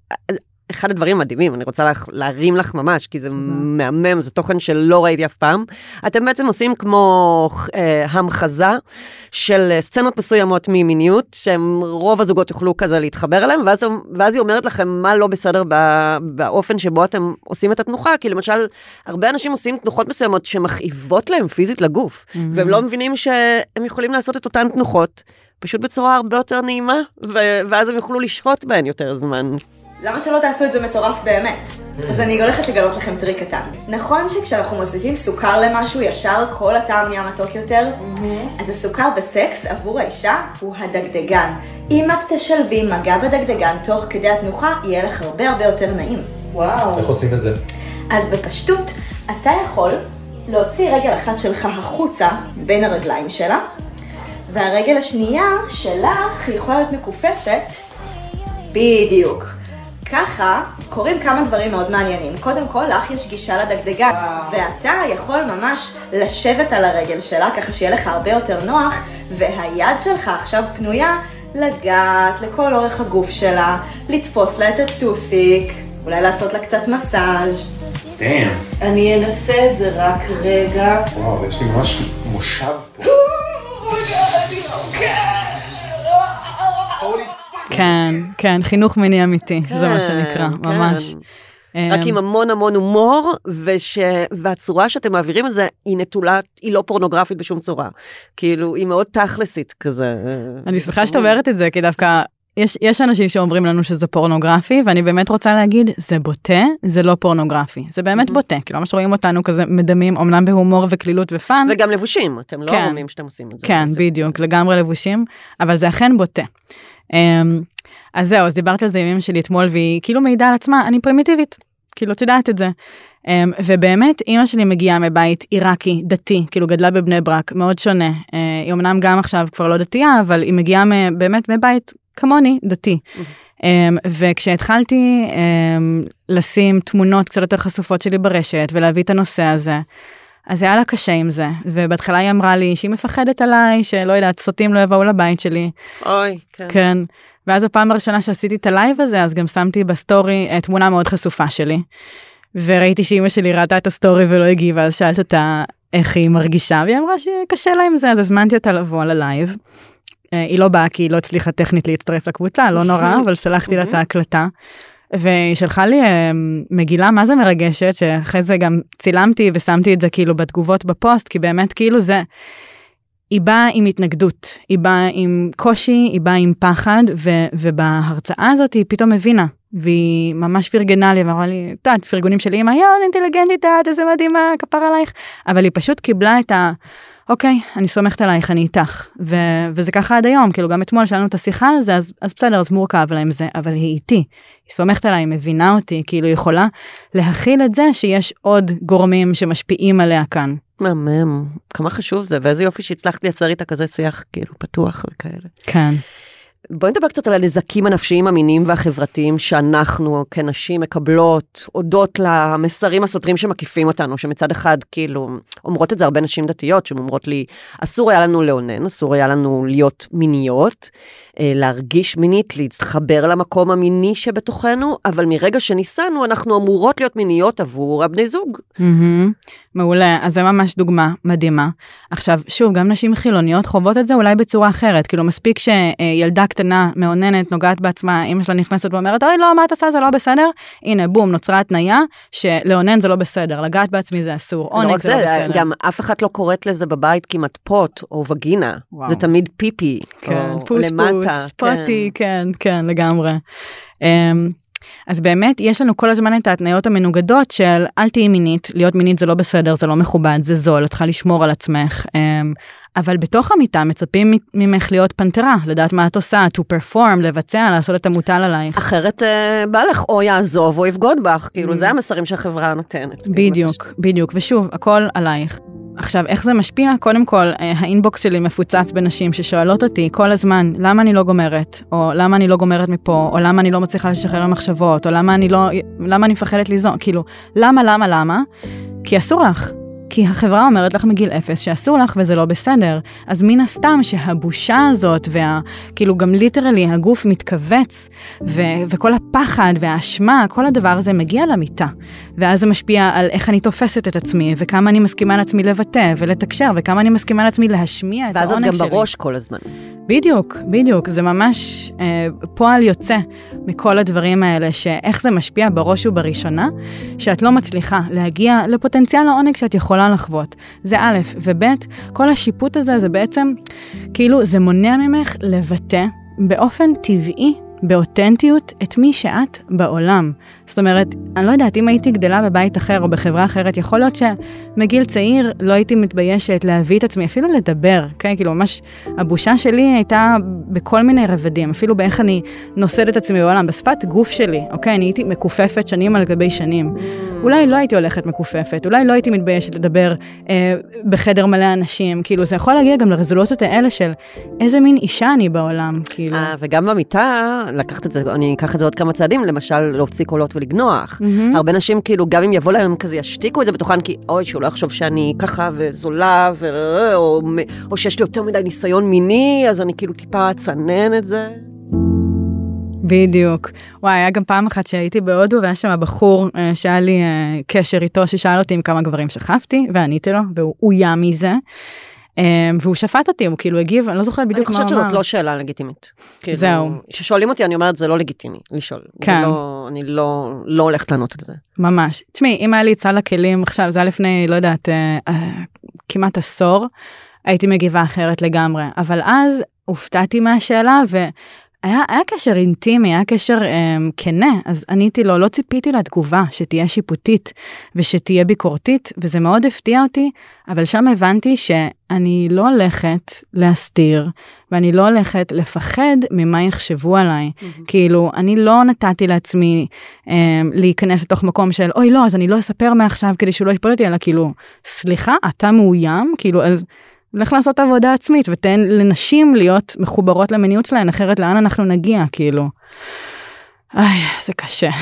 אחד הדברים המדהימים אני רוצה להרים לך ממש כי זה מהמם זה תוכן שלא ראיתי אף פעם אתם בעצם עושים כמו אה, המחזה של סצנות מסוימות ממיניות שהם רוב הזוגות יוכלו כזה להתחבר אליהם ואז, ואז היא אומרת לכם מה לא בסדר ב, באופן שבו אתם עושים את התנוחה כי למשל הרבה אנשים עושים תנוחות מסוימות שמכאיבות להם פיזית לגוף. והם לא מבינים שהם יכולים לעשות את אותן תנוחות. פשוט בצורה הרבה יותר נעימה, ו- ואז הם יוכלו לשהות בהן יותר זמן. למה שלא תעשו את זה מטורף באמת? אז אני הולכת לגלות לכם טריק קטן. נכון שכשאנחנו מוסיפים סוכר למשהו, ישר כל הטעם נהיה מתוק יותר? אז הסוכר בסקס עבור האישה הוא הדגדגן. אם את תשלבי מגע בדגדגן תוך כדי התנוחה, יהיה לך הרבה הרבה יותר נעים. וואו. איך עושים את זה? אז בפשטות, אתה יכול להוציא רגל אחת שלך החוצה בין הרגליים שלה, והרגל השנייה שלך יכולה להיות מכופפת בדיוק. ככה קורים כמה דברים מאוד מעניינים. קודם כל, לך יש גישה לדגדגן, ואתה יכול ממש לשבת על הרגל שלה, ככה שיהיה לך הרבה יותר נוח, והיד שלך עכשיו פנויה לגעת לכל אורך הגוף שלה, לתפוס לה את הטוסיק, אולי לעשות לה קצת מסאז'. דאם. אני אנסה את זה רק רגע. וואו, יש לי ממש מושב פה. <gasps> כן, כן, חינוך מיני אמיתי, זה מה שנקרא, כן, ממש. כן. רק אמ, עם המון המון הומור, וש... והצורה שאתם מעבירים את זה היא נטולה, היא לא פורנוגרפית בשום צורה. כאילו, היא מאוד תכלסית כזה. אני שמחה שאת אומרת את זה, כי דווקא יש, יש אנשים שאומרים לנו שזה פורנוגרפי, ואני באמת רוצה להגיד, זה בוטה, זה לא פורנוגרפי. זה באמת בוטה, כאילו ממש רואים אותנו כזה מדמים, אמנם בהומור וקלילות ופאן. וגם לבושים, אתם לא כן. אומרים שאתם עושים את זה. כן, זה- בדיוק, לגמרי לבושים, אבל זה אכן בוטה. אמ, אז זהו, אז דיברתי על זה עם אמא שלי אתמול, והיא כאילו מעידה על עצמה, אני פרימיטיבית, כאילו, את יודעת את זה. אמ, ובאמת, אימא שלי מגיעה מבית עיראקי, דתי, כאילו גדלה בבני ברק, מאוד שונה. אה, היא אמנם גם עכשיו כבר לא דתייה, אבל היא מגיעה באמת מבית כמוני, דתי. Um, וכשהתחלתי um, לשים תמונות קצת יותר חשופות שלי ברשת ולהביא את הנושא הזה, אז היה לה קשה עם זה, ובהתחלה היא אמרה לי שהיא מפחדת עליי, שלא יודעת, סוטים לא יבואו לבית שלי, אוי, כן. כן. ואז הפעם הראשונה שעשיתי את הלייב הזה, אז גם שמתי בסטורי אה, תמונה מאוד חשופה שלי. וראיתי שאימא שלי ראתה את הסטורי ולא הגיבה, אז שאלתי אותה איך היא מרגישה, והיא אמרה שקשה לה עם זה, אז הזמנתי אותה לבוא ללייב. אה, היא לא באה כי היא לא הצליחה טכנית להצטרף לקבוצה, לא נורא, <laughs> אבל שלחתי לה את ההקלטה. והיא שלחה לי אה, מגילה מה זה מרגשת, שאחרי זה גם צילמתי ושמתי את זה כאילו בתגובות בפוסט, כי באמת כאילו זה, היא באה עם התנגדות, היא באה עם קושי, היא באה עם פחד, ו- ובהרצאה הזאת היא פתאום הבינה, והיא ממש פרגנה לי ואמרה לי, את יודעת, פרגונים של אמא, יואו, אינטליגנטית את, איזה מדהימה, כפרה עלייך, אבל היא פשוט קיבלה את ה... אוקיי, אני סומכת עלייך, אני איתך. ו- וזה ככה עד היום, כאילו גם אתמול שלנו את השיחה על זה, אז, אז בסדר, אז מורכב לה עם זה, אבל היא איתי. היא סומכת עליי, היא מבינה אותי, כאילו היא יכולה להכיל את זה שיש עוד גורמים שמשפיעים עליה כאן. מהמם, כמה חשוב זה, ואיזה יופי שהצלחת לייצר איתה כזה שיח כאילו פתוח וכאלה. כן. בואי נדבר קצת על הנזקים הנפשיים המיניים והחברתיים שאנחנו כנשים מקבלות הודות למסרים הסותרים שמקיפים אותנו, שמצד אחד כאילו אומרות את זה הרבה נשים דתיות שאומרות לי אסור היה לנו לאונן, אסור היה לנו להיות מיניות, להרגיש מינית, להתחבר למקום המיני שבתוכנו, אבל מרגע שניסענו אנחנו אמורות להיות מיניות עבור הבני זוג. מהמם. מעולה, אז זה ממש דוגמה מדהימה. עכשיו, שוב, גם נשים חילוניות חוות את זה אולי בצורה אחרת, כאילו מספיק שילדה קטנה מאוננת נוגעת בעצמה, אמא שלה נכנסת ואומרת, אוי לא, מה את עושה, זה לא בסדר? הנה, בום, נוצרה התניה שלאונן זה לא בסדר, לגעת בעצמי זה אסור, לא עונג רק זה לא בסדר. גם אף אחת לא קוראת לזה בבית כמעט פוט או וגינה, וואו. זה תמיד פיפי, כן, או פוש למטה. פוש, פוטי, כן, כן, לגמרי. אמ, אז באמת יש לנו כל הזמן את ההתניות המנוגדות של אל תהיי מינית, להיות מינית זה לא בסדר, זה לא מכובד, זה זול, את צריכה לשמור על עצמך. אמ, אבל בתוך המיטה מצפים ממך להיות פנתרה, לדעת מה את עושה, to perform, לבצע, לעשות את המוטל עלייך. אחרת אה, בא לך או יעזוב או יבגוד בך, כאילו זה המסרים שהחברה נותנת. בדיוק, בדיוק, ושוב, הכל עלייך. עכשיו, איך זה משפיע? קודם כל, אה, האינבוקס שלי מפוצץ בנשים ששואלות אותי כל הזמן, למה אני לא גומרת? או למה אני לא גומרת מפה? או למה אני לא מצליחה לשחרר ממחשבות? או למה אני לא... למה אני מפחדת ליזום? כאילו, למה, למה, למה? כי אסור לך. כי החברה אומרת לך מגיל אפס שאסור לך וזה לא בסדר. אז מן הסתם שהבושה הזאת וה... כאילו גם literally הגוף מתכווץ ו... וכל הפחד והאשמה, כל הדבר הזה מגיע למיטה. ואז זה משפיע על איך אני תופסת את עצמי וכמה אני מסכימה לעצמי לבטא ולתקשר וכמה אני מסכימה לעצמי להשמיע את ואז את העונג גם שלי. בראש כל הזמן. בדיוק, בדיוק, זה ממש אה, פועל יוצא מכל הדברים האלה, שאיך זה משפיע בראש ובראשונה, שאת לא מצליחה להגיע לפוטנציאל העונג שאת יכולה לחוות. זה א', וב', כל השיפוט הזה זה בעצם, כאילו, זה מונע ממך לבטא באופן טבעי. באותנטיות את מי שאת בעולם. זאת אומרת, אני לא יודעת, אם הייתי גדלה בבית אחר או בחברה אחרת, יכול להיות שמגיל צעיר לא הייתי מתביישת להביא את עצמי, אפילו לדבר, אוקיי? כאילו ממש, הבושה שלי הייתה בכל מיני רבדים, אפילו באיך אני נושאת את עצמי בעולם, בשפת גוף שלי, אוקיי? אני הייתי מכופפת שנים על גבי שנים. אולי לא הייתי הולכת מכופפת, אולי לא הייתי מתביישת לדבר אה, בחדר מלא אנשים, כאילו זה יכול להגיע גם לרזולוציות האלה של איזה מין אישה אני בעולם, כאילו. אה, וגם במיטה, לקחת את זה, אני אקח את זה עוד כמה צעדים, למשל להוציא קולות ולגנוח. מהמם. הרבה נשים כאילו, גם אם יבוא להם כזה, ישתיקו את זה בתוכן, כי אוי, שהוא לא יחשוב שאני ככה וזולה, ו... או, או שיש לי יותר מדי ניסיון מיני, אז אני כאילו טיפה אצנן את זה. בדיוק. וואי, היה גם פעם אחת שהייתי בהודו והיה שם בחור אה, שהיה לי אה, קשר איתו ששאל אותי עם כמה גברים שכבתי ועניתי לו והוא אוים מזה. אה, והוא שפט אותי, הוא כאילו הגיב, אני לא זוכרת אני בדיוק מה הוא חושבת אמר. שזאת לא שאלה לגיטימית. כאילו, זהו. כששואלים אותי, אני אומרת, זה לא לגיטימי לשאול. זה כן. אני לא, לא הולכת לענות על זה. ממש. תשמעי, אם היה לי את סל הכלים עכשיו, זה היה לפני, לא יודעת, אה, אה, כמעט עשור, הייתי מגיבה אחרת לגמרי. אבל אז הופתעתי מהשאלה והיה היה קשר אינטימי, היה קשר אה, כנה, אז עניתי לו, לא ציפיתי לתגובה שתהיה שיפוטית ושתהיה ביקורתית, וזה מאוד הפתיע אותי, אבל שם הבנתי שאני לא הולכת להסתיר, ואני לא הולכת לפחד ממה יחשבו עליי. כאילו, אני לא נתתי לעצמי אה, להיכנס לתוך מקום של, אוי לא, אז אני לא אספר מעכשיו כדי שהוא לא יפול אותי, אלא כאילו, סליחה, אתה מאוים? כאילו, אז לך לעשות עבודה עצמית ותן לנשים להיות מחוברות למיניות שלהן, אחרת לאן אנחנו נגיע, כאילו. איי, זה קשה. <laughs>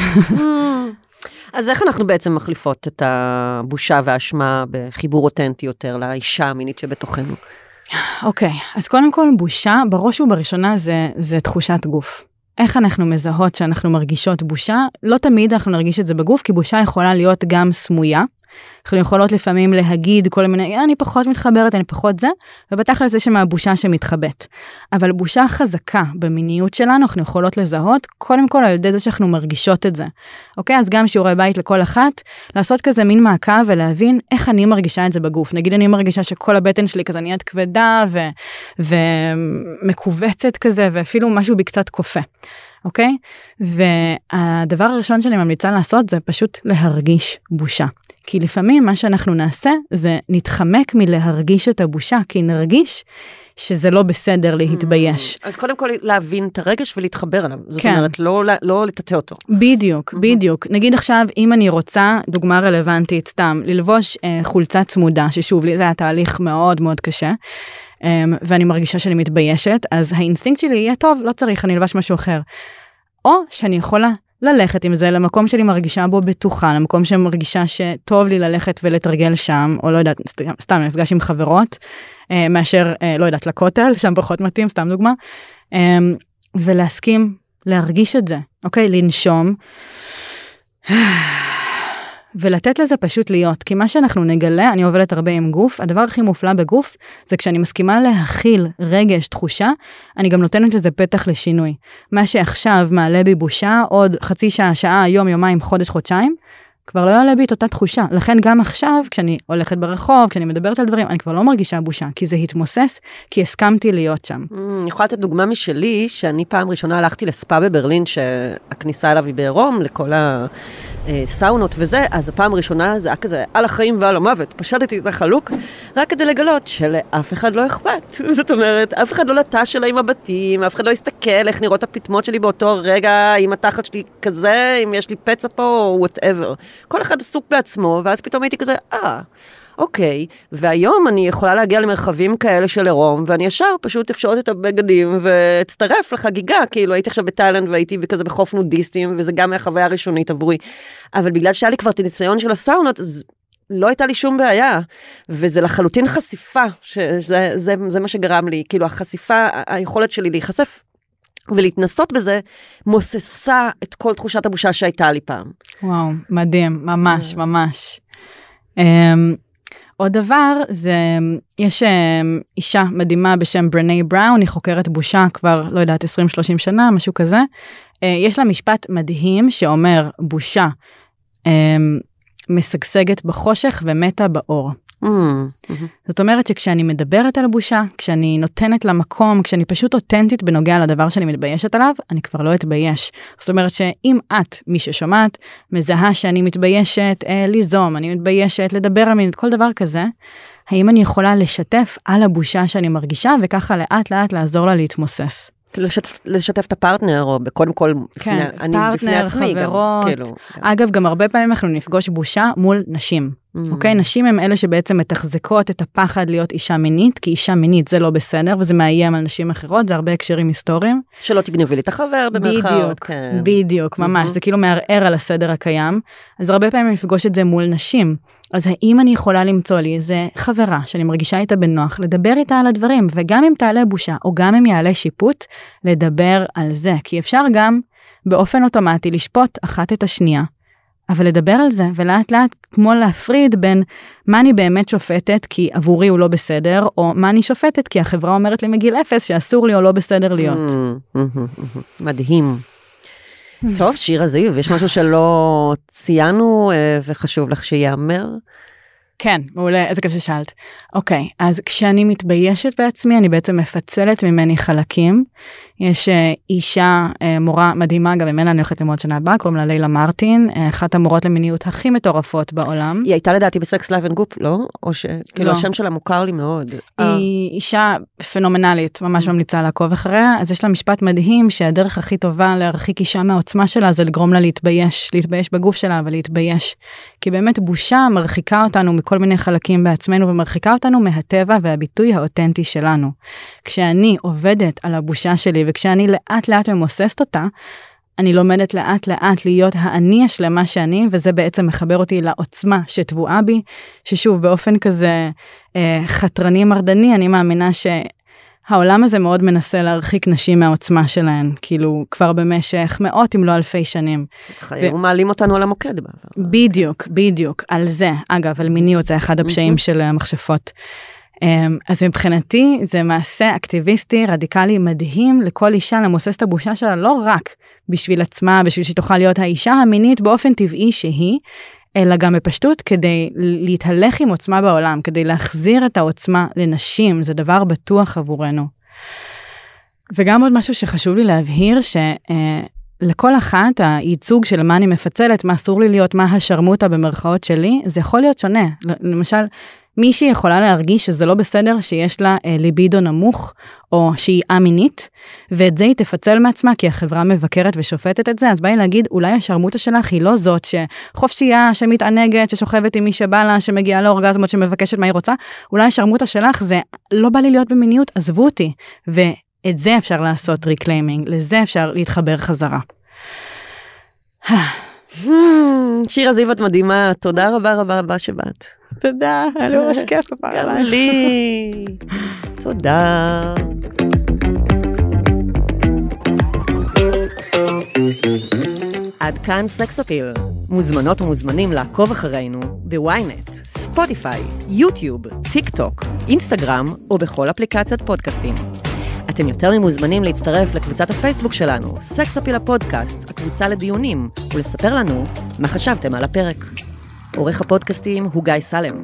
אז איך אנחנו בעצם מחליפות את הבושה והאשמה בחיבור אותנטי יותר לאישה המינית שבתוכנו? אוקיי, אז קודם כל בושה, בראש ובראשונה זה, זה תחושת גוף. איך אנחנו מזהות שאנחנו מרגישות בושה? לא תמיד אנחנו נרגיש את זה בגוף, כי בושה יכולה להיות גם סמויה. אנחנו יכולות לפעמים להגיד כל מיני, אני פחות מתחברת, אני פחות זה, ובתכל'ס יש שם הבושה שמתחבאת. אבל בושה חזקה במיניות שלנו אנחנו יכולות לזהות קודם כל על ידי זה שאנחנו מרגישות את זה. אוקיי? אז גם שיעורי בית לכל אחת, לעשות כזה מין מעקב ולהבין איך אני מרגישה את זה בגוף. נגיד אני מרגישה שכל הבטן שלי כזה נהיית כבדה ו... ומכווצת כזה ואפילו משהו בי קצת. אוקיי? והדבר הראשון שאני ממליצה לעשות זה פשוט להרגיש בושה. כי לפעמים מה שאנחנו נעשה זה נתחמק מלהרגיש את הבושה, כי נרגיש שזה לא בסדר להתבייש. אז קודם כל להבין את הרגש ולהתחבר אליו. זאת כן. אומרת, לא, לא לטאטא אותו. בדיוק, בדיוק. נגיד עכשיו, אם אני רוצה, דוגמה רלוונטית, סתם, ללבוש אה, חולצה צמודה, ששוב, לי זה היה תהליך מאוד מאוד קשה, ואני מרגישה שאני מתביישת, אז האינסטינקט שלי יהיה טוב, לא צריך, אני אלבש משהו אחר. או שאני יכולה ללכת עם זה למקום שאני מרגישה בו בטוחה, למקום שאני מרגישה שטוב לי ללכת ולתרגל שם, או לא יודעת, סתם, מפגש עם חברות, אה, מאשר, אה, לא יודעת, לכותל, שם פחות מתאים, סתם דוגמה, אה, ולהסכים להרגיש את זה, אוקיי? לנשום. <sighs> ולתת לזה פשוט להיות כי מה שאנחנו נגלה אני עובדת הרבה עם גוף הדבר הכי מופלא בגוף זה כשאני מסכימה להכיל רגש תחושה אני גם נותנת לזה פתח לשינוי. מה שעכשיו מעלה בי בושה עוד חצי שעה שעה יום יומיים חודש חודשיים כבר לא יעלה בי את אותה תחושה לכן גם עכשיו כשאני הולכת ברחוב כשאני מדברת על דברים אני כבר לא מרגישה בושה כי זה התמוסס כי הסכמתי להיות שם. Mm, אני יכולה לתת דוגמה משלי שאני פעם ראשונה הלכתי לספא בברלין שהכניסה אליו היא בעירום לכל ה... אה, סאונות וזה, אז הפעם הראשונה זה היה כזה על החיים ועל המוות. פשטתי את החלוק רק כדי לגלות שלאף אחד לא אכפת. <laughs> זאת אומרת, אף אחד לא לטש אליי מבטים, אף אחד לא יסתכל איך נראות הפטמות שלי באותו רגע, אם התחת שלי כזה, אם יש לי פצע פה או whatever. כל אחד עסוק בעצמו, ואז פתאום הייתי כזה, אה... אוקיי, והיום אני יכולה להגיע למרחבים כאלה של עירום, ואני ישר פשוט אפשורת את הבגדים ואצטרף לחגיגה, כאילו הייתי עכשיו בתאילנד והייתי כזה בחוף נודיסטים, וזה גם היה חוויה ראשונית עבורי. אבל בגלל שהיה לי כבר את הניסיון של הסאונות, אז לא הייתה לי שום בעיה, וזה לחלוטין חשיפה, שזה זה, זה מה שגרם לי, כאילו החשיפה, היכולת שלי להיחשף ולהתנסות בזה, מוססה את כל תחושת הבושה שהייתה לי פעם. וואו מדהים ממש כן. ממש. Um, עוד דבר זה יש um, אישה מדהימה בשם ברני בראון היא חוקרת בושה כבר לא יודעת 20-30 שנה משהו כזה. Uh, יש לה משפט מדהים שאומר בושה um, משגשגת בחושך ומתה באור. Mm, mhm. זאת אומרת שכשאני מדברת על בושה, כשאני נותנת לה מקום, כשאני פשוט אותנטית בנוגע לדבר שאני מתביישת עליו, אני כבר לא אתבייש. זאת אומרת שאם את, מי ששומעת, מזהה שאני מתביישת אה, ליזום, אני מתביישת לדבר על מינית, כל דבר כזה, האם אני יכולה לשתף על הבושה שאני מרגישה וככה לאט לאט לעזור לה להתמוסס. לשתף, לשתף את הפרטנר, או קודם כל, כן, בפני, אני בפני פרטנר, עצמי גם, חברות. כאילו. אגב, גם הרבה פעמים אנחנו נפגוש בושה מול נשים. Mm. אוקיי? נשים הם אלה שבעצם מתחזקות את הפחד להיות אישה מינית, כי אישה מינית זה לא בסדר וזה מאיים על נשים אחרות, זה הרבה הקשרים היסטוריים. שלא תגנבי לי את החבר במרכאות. בדיוק, כן. בדיוק, ממש, Mhm. זה כאילו מערער על הסדר הקיים. אז הרבה פעמים אני אפגוש את זה מול נשים. אז האם אני יכולה למצוא לי איזה חברה שאני מרגישה איתה בנוח, לדבר איתה על הדברים, וגם אם תעלה בושה, או גם אם יעלה שיפוט, לדבר על זה. כי אפשר גם באופן אוטומטי לשפוט אחת את השנייה. אבל לדבר על זה ולאט לאט כמו להפריד בין מה אני באמת שופטת כי עבורי הוא לא בסדר או מה אני שופטת כי החברה אומרת לי מגיל אפס שאסור לי או לא בסדר להיות. Mm, mhm, mhm. מדהים. טוב, שירה זיו, יש משהו שלא ציינו אה, וחשוב לך שייאמר? כן, מעולה, איזה כיף ששאלת. אוקיי, אז כשאני מתביישת בעצמי, אני בעצם מפצלת ממני חלקים. יש אה, אישה, אה, מורה מדהימה, גם ממנה אני הולכת ללמוד שנה הבאה, קוראים לה לילה מרטין, אה, אחת המורות למיניות הכי מטורפות בעולם. היא הייתה לדעתי ב Sex, Love and Goop, לא? או ש... כאילו לא. השם שלה מוכר לי מאוד. היא אישה פנומנלית, ממש ממליצה לעקוב אחריה, אז יש לה משפט מדהים שהדרך הכי טובה להרחיק אישה מהעוצמה שלה זה לגרום לה להתבייש, להתבייש בגוף שלה ולהתבייש. כי באמת בושה מרחיקה אותנו מכל מיני חלקים בעצמנו ומרחיקה אותנו מהטבע והביטוי האותנטי שלנו. כשאני עובדת על הבושה שלי וכשאני לאט לאט ממוססת אותה, אני לומדת לאט לאט להיות האני השלמה שאני וזה בעצם מחבר אותי לעוצמה שטבועה בי ששוב באופן כזה אה, חתרני מרדני אני מאמינה העולם הזה מאוד מנסה להרחיק נשים מהעוצמה שלהן, כאילו כבר במשך מאות אם לא אלפי שנים. היו מעלים אותנו על המוקד בעבר. בדיוק, בדיוק, על זה. אגב, על מיניות זה אחד הפשעים של המכשפות. אמ, אז מבחינתי זה מעשה אקטיביסטי רדיקלי מדהים לכל אישה למוסס את הבושה שלה לא רק בשביל עצמה בשביל שתוכל להיות האישה המינית באופן טבעי שהיא אלא גם בפשטות כדי להתהלך עם עוצמה בעולם כדי להחזיר את העוצמה לנשים זה דבר בטוח עבורנו. וגם עוד משהו שחשוב לי להבהיר שלכל אה, אחת הייצוג של מה אני מפצלת מה אסור לי להיות מה השרמוטה במרכאות שלי זה יכול להיות שונה למשל מישהי יכולה להרגיש שזה לא בסדר שיש לה אה, ליבידו נמוך או שהיא א-מינית ואת זה היא תפצל מעצמה כי החברה מבקרת ושופטת את זה אז בא לי להגיד אולי השרמוטה שלך היא לא זאת שחופשייה שמתענגת ששוכבת עם מי שבא לה שמגיעה לאורגזמות שמבקשת מה היא רוצה אולי השרמוטה שלך זה לא בא לי להיות במיניות עזבו אותי ואת זה אפשר לעשות reclaiming לזה אפשר להתחבר חזרה. שירה זיו את מדהימה תודה רבה רבה רבה שבאת. תודה, היה לי ממש כיף גם לי. תודה. עד כאן סקס אפיל. מוזמנות ומוזמנים לעקוב אחרינו בוויינט, ספוטיפיי, יוטיוב, טיק טוק, אינסטגרם או בכל אפליקציות פודקאסטים. אתם יותר ממוזמנים להצטרף לקבוצת הפייסבוק שלנו, סקס אפיל הפודקאסט, הקבוצה לדיונים, ולספר לנו מה חשבתם על הפרק. עורך הפודקאסטים הוא גיא סלם.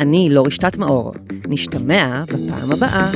אני לא רשתת מאור. נשתמע בפעם הבאה.